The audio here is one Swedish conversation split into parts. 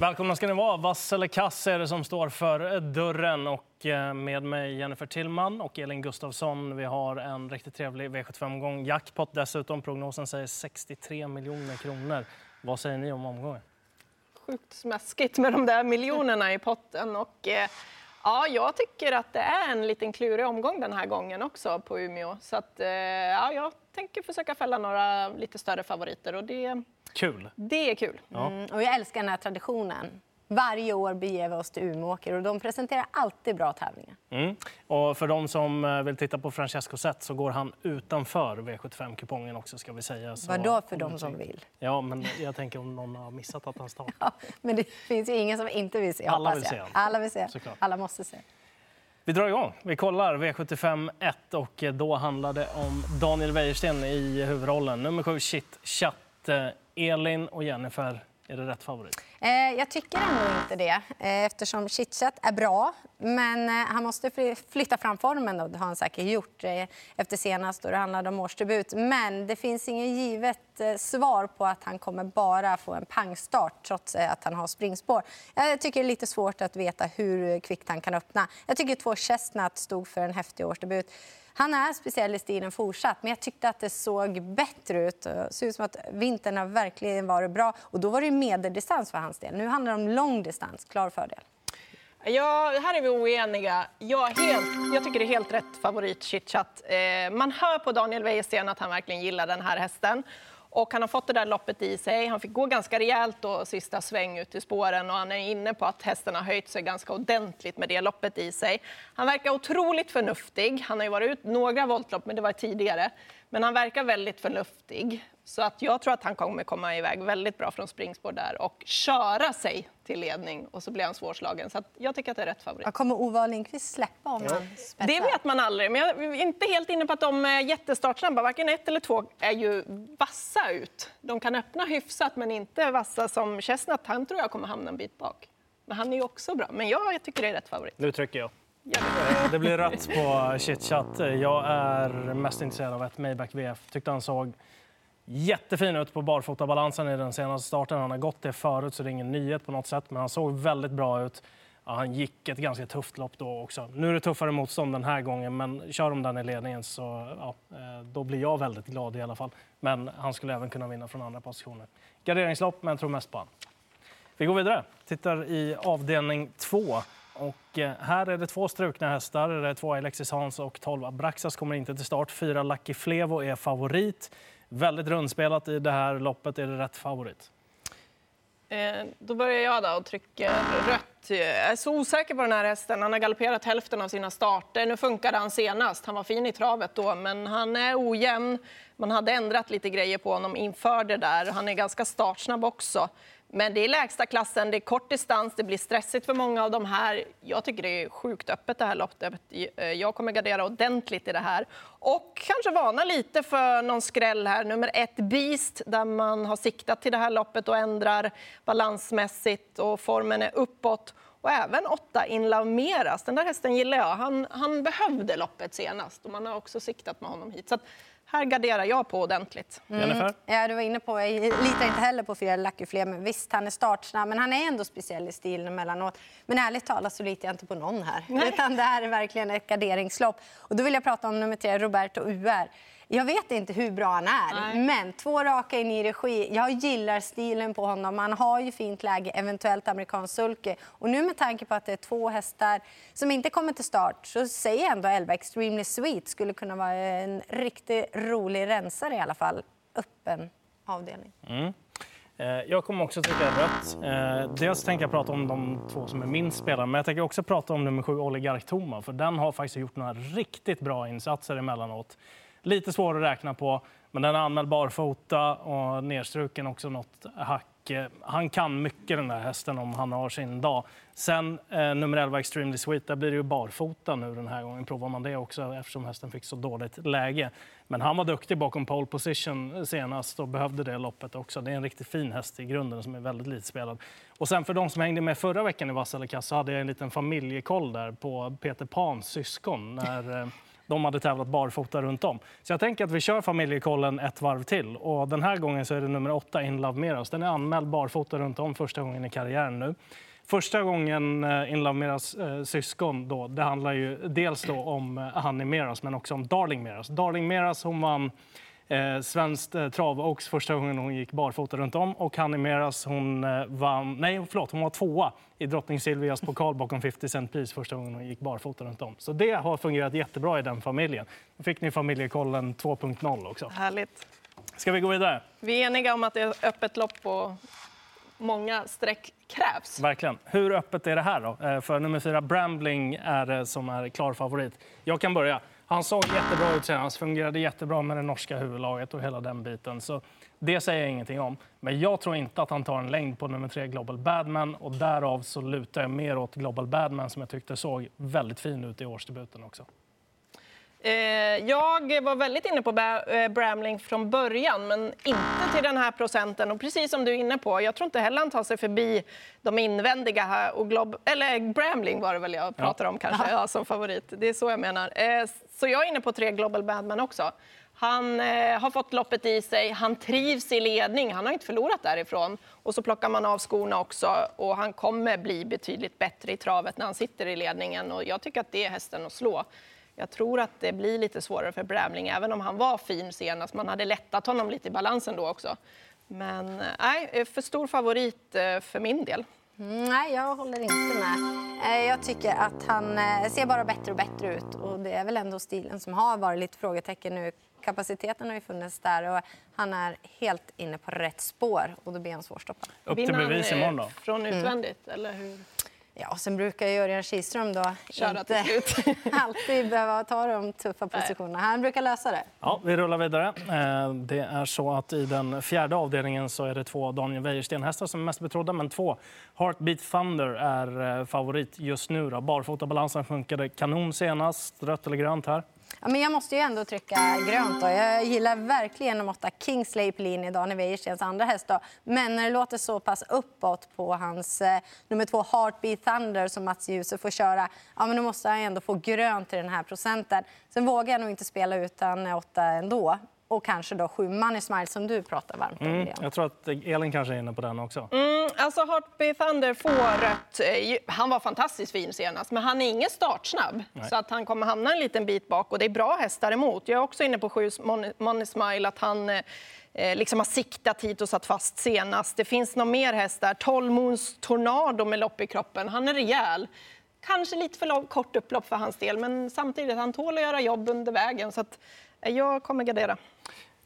Välkomna ska ni vara. Vass eller kass är det som står för dörren. Och eh, med mig Jennifer Tillman och Elin Gustafsson. Vi har en riktigt trevlig V75-omgång. Jackpot dessutom. Prognosen säger 63 miljoner kronor. Vad säger ni om omgången? Sjukt smaskigt med de där miljonerna i potten. Och, eh, ja, jag tycker att det är en liten klurig omgång den här gången också på Umeå. Så att, eh, ja, jag tänker försöka fälla några lite större favoriter. Och det, Kul. det är kul. Ja. Mm, och jag älskar den här traditionen. Varje år beger vi oss till Umeåker och de presenterar alltid bra tävlingar. Mm. Och för de som eh, vill titta på Francesco Zet så går han utanför V75-kupongen också ska vi säga. Så... Vadå för de som vill? Ja, men jag tänker om någon har missat att han startar. Ja, men det finns ju ingen som inte vill se, Alla vill se. Alla vill se. Såklart. Alla måste se. Vi drar igång. Vi kollar V75 1 och då handlar det om Daniel Wäjersten i huvudrollen. Nummer 7, Shit Chat. Eh, Elin och Jennifer, är det rätt favorit? Eh, jag tycker ändå inte det, eh, eftersom chitchat är bra. Men eh, han måste flytta fram formen, och det har han säkert gjort efter senast då det handlade om årsdebut. Men det finns inget givet ett eh, svar på att han kommer bara få en pangstart trots eh, att han har springspår. Jag tycker det är lite svårt att veta hur kvickt han kan öppna. Jag tycker två Chestnut stod för en häftig årsdebut. Han är speciell i stilen fortsatt, men jag tyckte att det såg bättre ut. Eh, det ser ut som att vintern har verkligen varit bra. Och då var det medeldistans för hans del. Nu handlar det om långdistans. Klar fördel. Ja, här är vi oeniga. Jag, helt, jag tycker det är helt rätt favorit chitchat. Eh, man hör på Daniel Wäjersten att han verkligen gillar den här hästen. Och han har fått det där loppet i sig. Han fick gå ganska rejält då, sista sväng ut i spåren och han är inne på att hästen har höjt sig ganska ordentligt med det loppet i sig. Han verkar otroligt förnuftig. Han har ju varit ut några voltlopp, men det var tidigare. Men han verkar väldigt förnuftig. Så att jag tror att han kommer komma iväg väldigt bra från springspår där och köra sig till ledning och så blir han svårslagen. Så att jag tycker att det är rätt favorit. Vad kommer Ove Lindqvist släppa om han spetsar? Det vet man aldrig, men jag är inte helt inne på att de är jättestartsnabba. Varken ett eller två är ju vassa ut. De kan öppna hyfsat, men inte vassa som Chestnut. Han tror jag kommer hamna en bit bak. Men han är ju också bra. Men jag tycker det är rätt favorit. Nu trycker jag. Ja. Det blir rött på chitchat. Jag är mest intresserad av ett Maybach VF. Tyckte han såg jättefin ut på barfotabalansen i den senaste starten. Han har gått det förut så det är ingen nyhet på något sätt. Men han såg väldigt bra ut. Ja, han gick ett ganska tufft lopp då också. Nu är det tuffare motstånd den här gången, men kör de den i ledningen så ja, eh, då blir jag väldigt glad i alla fall. Men han skulle även kunna vinna från andra positioner. Garderingslopp, men jag tror mest på han. Vi går vidare. Tittar i avdelning två. Och eh, här är det två strukna hästar. Det är två Alexis Hans och 12 Abraxas kommer inte till start. Fyra Lucky Flevo är favorit. Väldigt rundspelat i det här loppet. Är det rätt favorit? Eh, Då börjar jag då och trycker rött. Jag eh, är så osäker på den här hästen. Han har galopperat hälften av sina starter. Nu funkade han senast. Han var fin i travet då, men han är ojämn. Man hade ändrat lite grejer på honom inför det där. Han är ganska startsnabb också. Men det är lägsta klassen, det är kort distans, det blir stressigt för många av de här. Jag tycker det är sjukt öppet det här loppet. Eh, jag kommer gardera ordentligt i det här. Och kanske varna lite för någon skräll här. Nummer ett, Beast, där man har siktat till det här loppet och ändrar balansmässigt och formen är uppåt. Och även åtta Inlameras. Den där hästen gillar jag. Han, han behövde loppet senast och man har också siktat med honom hit. Så att här garderar jag på ordentligt. Jennifer? Ja, du var inne på, jag litar inte heller på fyra Lucky Fler, men visst han är startsnabb, men han är ändå speciell i stilen emellanåt. Men ärligt talat så litar jag inte på någon här, utan det här är verkligen ett garderingslopp. Och då vill jag prata om nummer tre, Roberto UR. Jag vet inte hur bra han är, Nej. men två raka in i regi. Jag gillar stilen på honom. Han har ju fint läge, eventuellt amerikansk sulke. Och nu med tanke på att det är två hästar som inte kommer till start så säger jag ändå 11 Extremely Sweet skulle kunna vara en riktigt rolig rensare i alla fall. Öppen avdelning. Eh, Jag kommer också trycka rött. Eh, Dels tänker jag prata om de två som är minst spelare, men jag tänker också prata om nummer sju, Oligark Toma, för den har faktiskt gjort några riktigt bra insatser emellanåt. Lite svår att räkna på, men den är anmäld barfota och nedstruken också något hack. Han kan mycket den där hästen om han har sin dag. Sen eh, nummer 11 Extremely Sweet, där blir det ju barfota nu den här gången. Provar man det också eftersom hästen fick så dåligt läge. Men han var duktig bakom pole position senast och behövde det loppet också. Det är en riktigt fin häst i grunden som är väldigt lite spelad. Och sen för de som hängde med förra veckan i Vassalekass så hade jag en liten familjekoll där på Peter Pans syskon när eh, de hade tävlat barfota runt om. Så jag tänker att vi kör familjekollen ett varv till. Och den här gången så är det nummer åtta, In Love Miras. Den är anmäld barfota runt om första gången i karriären nu. Första gången eh, In Love Miras eh, syskon, då, det handlar ju dels då om eh, Honey Miras men också om Darling Miras. Darling Miras hon vann eh, svenskt eh, trav Oaks första gången hon gick barfota runt om. Och Honey Meras hon eh, vann, nej förlåt, hon var tvåa i drottning Silvias pokal bakom 50 Cent Piece första gången hon gick barfota runt om. Så det har fungerat jättebra i den familjen. Då fick ni familjekollen 2.0 också. Härligt. Ska vi gå vidare? Vi är eniga om att det är öppet lopp och många streck krävs. Verkligen. Hur öppet är det här då? Eh, För nummer fyra, Brambling, är det som är klar favorit. Jag kan börja. Han såg jättebra ut senast, fungerade jättebra med det norska huvudlaget och hela den biten. Så det säger jag ingenting om. Men jag tror inte att han tar en längd på nummer tre, Global Badman. Och därav så lutar jag mer åt Global Badman som jag tyckte såg väldigt fin ut i årsdebuten också. Eh, jag var väldigt inne på eh, Bramling från början, men inte till den här procenten. Och precis som du är inne på, jag tror inte heller han tar sig förbi de invändiga här. Och Glob- eller Bramling var det väl jag pratade om kanske, ja, som favorit. Det är så jag menar. Eh, så jag är inne på tre Global Badman också. Han har fått loppet i sig, han trivs i ledning, han har inte förlorat därifrån. Och så plockar man av skorna också och han kommer bli betydligt bättre i travet när han sitter i ledningen. Och jag tycker att det är hästen att slå. Jag tror att det blir lite svårare för Brämling, även om han var fin senast. Man hade lättat honom lite i balansen då också. Men eh, nej, för stor favorit eh, för min del. Mm, Nej, jag håller inte med. Eh, Jag tycker att han eh, ser bara bättre och bättre ut. Och det är väl ändå stilen som har varit lite frågetecken nu. Kapaciteten har ju funnits där och han är helt inne på rätt spår och då blir han svårstoppad. Upp till bevis eh, imorgon då. Från utvändigt, eller hur? Ja, sen brukar Örjan Kihlström då Köra inte slut. alltid behöva ta de tuffa positionerna. Han brukar lösa det. Ja, vi rullar vidare. Eh, Det är så att i den fjärde avdelningen så är det två Daniel Wäjersten-hästar som är mest betrodda, men två Heartbeat Thunder är eh, favorit just nu. Då. Barfotabalansen funkade kanon senast. Rött eller grönt här? Ja, men jag måste ju ändå trycka grönt. Då. Jag gillar verkligen nummer åtta Kingsley på linje, Daniel Wäjerstens andra häst. Då. Men när det låter så pass uppåt på hans eh, nummer två Heartbeat Thunder som Mats Djuse får köra, ja, men då måste han ändå få grönt till den här procenten. Sen vågar jag nog inte spela utan åtta ändå. Och kanske då sju Money Smile som du pratar varmt om. Mm, jag tror att Elin kanske är inne på den också. Mm, alltså Heartbeat Thunder får rött. Eh, Han var fantastiskt fin senast, men han är ingen startsnabb. Så att han kommer hamna en liten bit bak och det är bra hästar emot. Jag är också inne på sju Money, Money Smile, att han eh, eh, liksom har siktat hit och satt fast senast. Det finns någon mer häst där. 12 Moons Tornado med lopp i kroppen. Han är rejäl. Kanske lite för lång, kort upplopp för hans del, men samtidigt han tål att göra jobb under vägen. Så att, jag kommer gardera.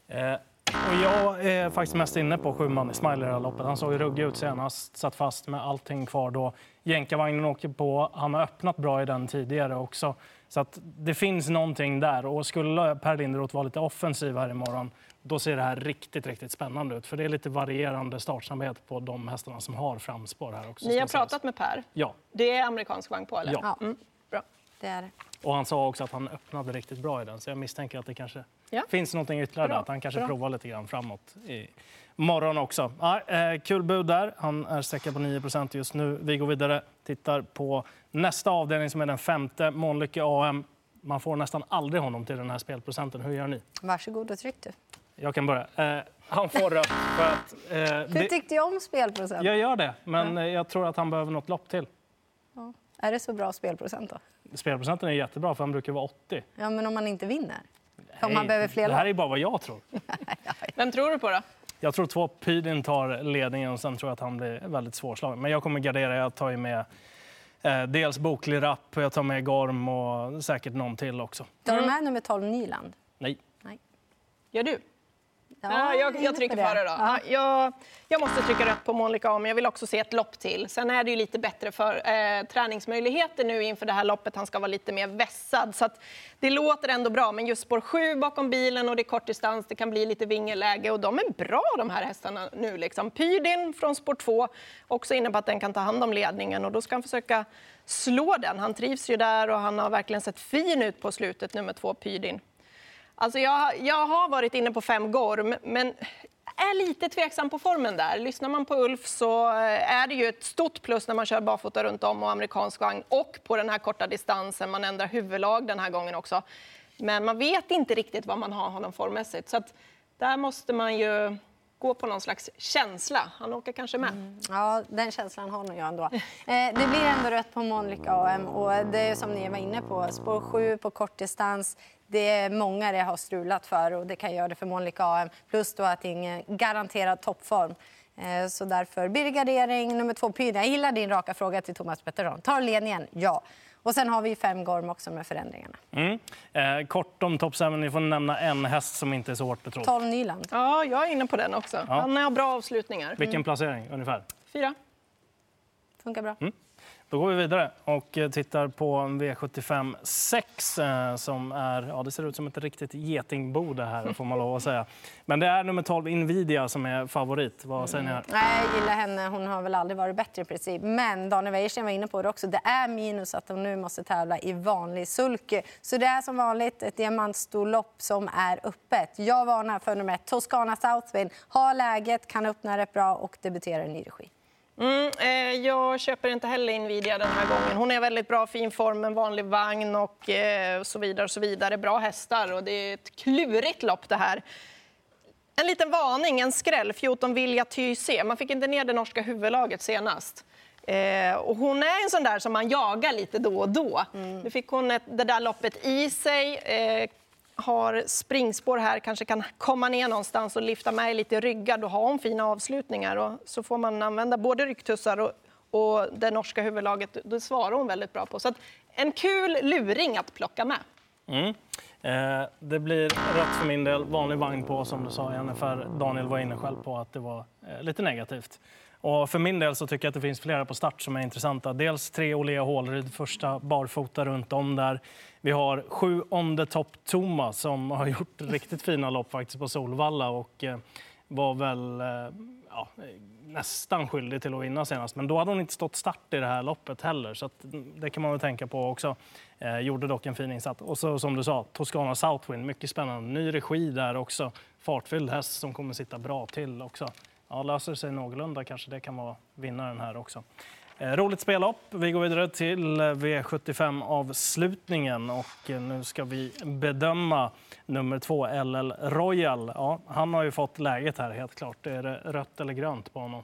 Eh, och jag är faktiskt mest inne på sju man i Smile i det här loppet. Han såg ruggig ut senast, satt fast med allting kvar då. Jänkarvagnen åker på. Han har öppnat bra i den tidigare också. Så att det finns någonting där. Och skulle Per Linderoth vara lite offensiv här imorgon, då ser det här riktigt, riktigt spännande ut. För det är lite varierande startsnabbhet på de hästarna som har framspår här också. Ni har pratat med Per. Ja, Det är amerikansk vagn på, eller? Ja. Ja. Mm, bra. Det är det. Och han sa också att han öppnade riktigt bra i den. Så jag misstänker att det kanske Ja. finns någonting ytterligare Bra, där. Att han kanske bra. provar lite grann framåt i morgon också. Ja, eh, kul bud där. Han är sträckad på 9% just nu. Vi går vidare. Tittar på nästa avdelning som är den femte, Månlycke AM. Man får nästan aldrig honom till den här spelprocenten. Hur gör ni? Varsågod och tryck du. Jag kan börja. Eh, han får rött för att... Eh, Du tyckte ju om spelprocent. jag gör det, men eh, jag tror att han behöver något lopp till. Ja. Är det så bra spelprocent då? Spelprocenten är jättebra, för han brukar vara 80. Ja, men om man inte vinner? Om Nej, man behöver fler Det här är bara vad jag tror. Vem tror du på då? Jag tror två Pydin tar ledningen och sen tror jag att han blir väldigt svårslagen. Men jag kommer gardera. Jag tar ju med eh, dels Boklig Rapp, jag tar med Gorm och säkert någon till också. Tar du med nummer 12 Nyland? Nej. Gör du? Ja, Ja, jag, jag trycker det. före då. Ja. Ja, jag, jag måste trycka rätt på Monica men jag vill också se ett lopp till. Sen är det ju lite bättre för eh, träningsmöjligheter nu inför det här loppet. Han ska vara lite mer vässad. Så det låter ändå bra, men just spår 7 bakom bilen och det är kort distans, det kan bli lite vingeläge och de är bra de här hästarna nu. Liksom. Pydin från spår 2, också inne på att den kan ta hand om ledningen och då ska han försöka slå den. Han trivs ju där och han har verkligen sett fin ut på slutet, nummer två Pydin. Alltså jag, jag har varit inne på fem Gorm, men är lite tveksam på formen där. Lyssnar man på Ulf så eh, är det ju ett stort plus när man kör barfota runt om och amerikansk vagn och på den här korta distansen. Man ändrar huvudlag den här gången också. Men man vet inte riktigt vad man har honom formmässigt. Så att där måste man ju gå på någon slags känsla. Han åker kanske med. Mm. Ja, den känslan har nog jag ändå. Eh, det blir ändå rött på Månlycke AM och det är som ni var inne på, spår 7 på kortdistans. Det är många det har strulat för och det kan göra det för Monlika AM. Plus då att det är ingen garanterad toppform. Eh, så därför blir det gardering nummer två. Pyna. Jag gillar din raka fråga till Thomas Pettersson. Tar ledningen? Ja. Och sen har vi fem Gorm också med förändringarna. Mm. Eh, kort om topp 7. Ni får nämna en häst som inte är så hårt betrodd. 12 Nyland. Ja, jag är inne på den också. Ja. Han har bra avslutningar. Vilken mm. placering ungefär? Fyra. Funkar bra. Mm. Då går vi vidare och eh, tittar på V75 6 eh, som är, ja det ser ut som ett riktigt getingbo det här får man lov att säga. Men det är nummer 12 Invidia som är favorit. Vad säger ni här? Mm. Nej, jag gillar henne. Hon har väl aldrig varit bättre i princip. Men Daniel Wäjersten var inne på det också. Det är minus att hon nu måste tävla i vanlig sulke. Så det är som vanligt ett diamantstorlopp som är öppet. Jag varnar för nummer 1, Toscana Southwind. Har läget, kan öppna rätt bra och debuterar i ny regi. Mm, eh, jag köper inte heller Nvidia den här gången. Hon är väldigt bra, fin form, en vanlig vagn och eh, så vidare. Och så vidare. Bra hästar och det är ett klurigt lopp det här. En liten varning, en skräll, 14 Vilja Tyse. Man fick inte ner det norska huvudlaget senast. Eh, och hon är en sån där som man jagar lite då och då. Mm. Nu fick hon ett, det där loppet i sig. Eh, har springspår här, kanske kan komma ner någonstans och lyfta med lite ryggar, då har hon fina avslutningar. Och så får man använda både ryggtussar och, och det norska huvudlaget. Det svarar hon väldigt bra på. Så en kul luring att plocka med. Mm. Eh, det blir rätt för min del. Vanlig vagn på, som du sa, Jennifer. Daniel var inne själv på att det var eh, lite negativt. Och för min del så tycker jag att det finns flera på start som är intressanta. Dels tre Olea Hålryd, första barfota runt om där. Vi har sju On the Top Toma som har gjort riktigt fina lopp faktiskt på Solvalla och eh, var väl eh, ja, nästan skyldig till att vinna senast. Men då hade hon inte stått start i det här loppet heller, så mm, det kan man väl tänka på också. Eh, gjorde dock en fin insats. Och så som du sa, Toscana Southwind, mycket spännande. Ny regi där också. Fartfylld häst som kommer sitta bra till också. Ja, löser sig någorlunda kanske det kan vara vinnaren här också. Eh, roligt spellopp. Vi går vidare till eh, V75-avslutningen och eh, nu ska vi bedöma nummer två, LL Royal. Ja, han har ju fått läget här helt klart. Är det rött eller grönt på honom?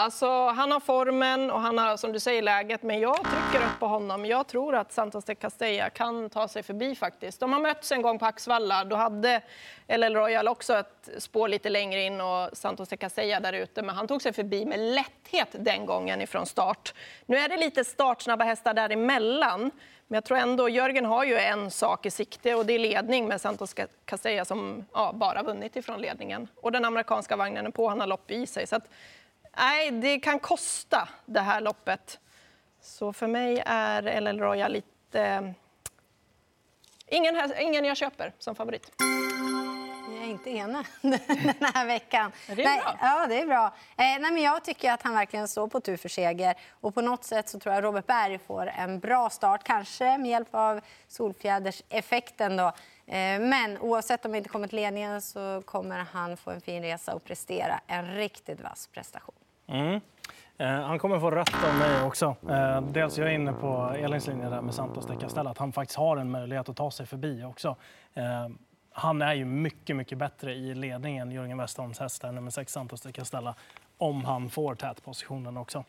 Alltså, han har formen och han har som du säger läget, men jag trycker upp på honom. Jag tror att Santos de Castella kan ta sig förbi faktiskt. De har mötts en gång på Axvalla. Då hade LL Royal också ett spår lite längre in och Santos de Castella där ute, men han tog sig förbi med lätthet den gången ifrån start. Nu är det lite startsnabba hästar däremellan, men jag tror ändå Jörgen har ju en sak i sikte och det är ledning med Santos Castella som ja, bara vunnit ifrån ledningen. Och den amerikanska vagnen är på, han har lopp i sig. Så att, nej, det kan kosta det här loppet. Så för mig är LL Royal lite... Eh, ingen, ingen jag köper som favorit. Jag är inte ena den här veckan. Är det nej, bra? Ja, det är bra. Eh, nej, men jag tycker att han verkligen står på tur för seger. Och på något sätt så tror jag Robert Berg får en bra start, kanske med hjälp av Solfjäders-effekten. Då. Eh, men oavsett om han inte kommer till ledningen så kommer han få en fin resa och prestera en riktigt vass prestation. Mm. Eh, han kommer få rött av mig också. Eh, dels jag är inne på Elins linje där med Santos de Castella, att han faktiskt har en möjlighet att ta sig förbi också. Eh, han är ju mycket, mycket bättre i ledningen, Jörgen Westholms häst, där, nummer 6 Santos de Castella, om han får tätpositionen också.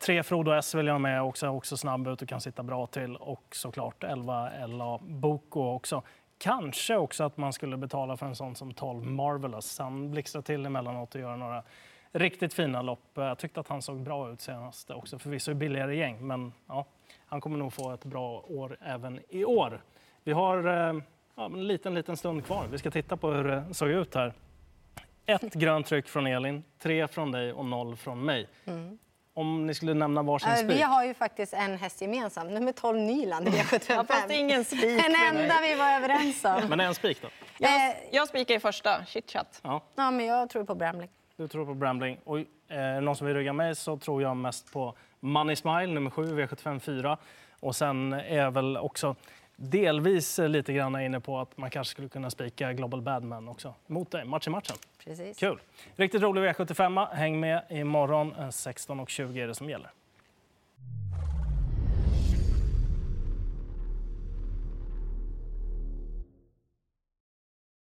Tre Frodo S vill jag med, också, också snabb ut och kan sitta bra till. Och såklart 11 LA Boko också. Kanske också att man skulle betala för en sån som 12 Marvelous. Han blixtrar till emellanåt och gör några riktigt fina lopp. Jag tyckte att han såg bra ut senast också. Förvisso billigare gäng, men ja, han kommer nog få ett bra år även i år. Vi har eh, ja, en liten, liten stund kvar. Vi ska titta på hur det såg ut här. Ett grönt tryck från Elin, tre från dig och noll från mig. Mm. Om ni skulle nämna varsin äh, spik? Vi har ju faktiskt en häst gemensamt, nummer 12 Nyland i V75. ja, fast ingen spik Den enda vi var överens om. Men en spik då? Jag, eh, jag spikar i första, chitchat. Ja. ja, men jag tror på Brambling. Du tror på Brambling. Och eh, någon som vill rygga mig så tror jag mest på Money Smile, nummer 7, V75 4. Och sen är jag väl också delvis lite grann inne på att man kanske skulle kunna spika Global Badman också mot dig, match i matchen. Precis. Kul! Riktigt rolig V75. Häng med imorgon. 16.20 är det som gäller.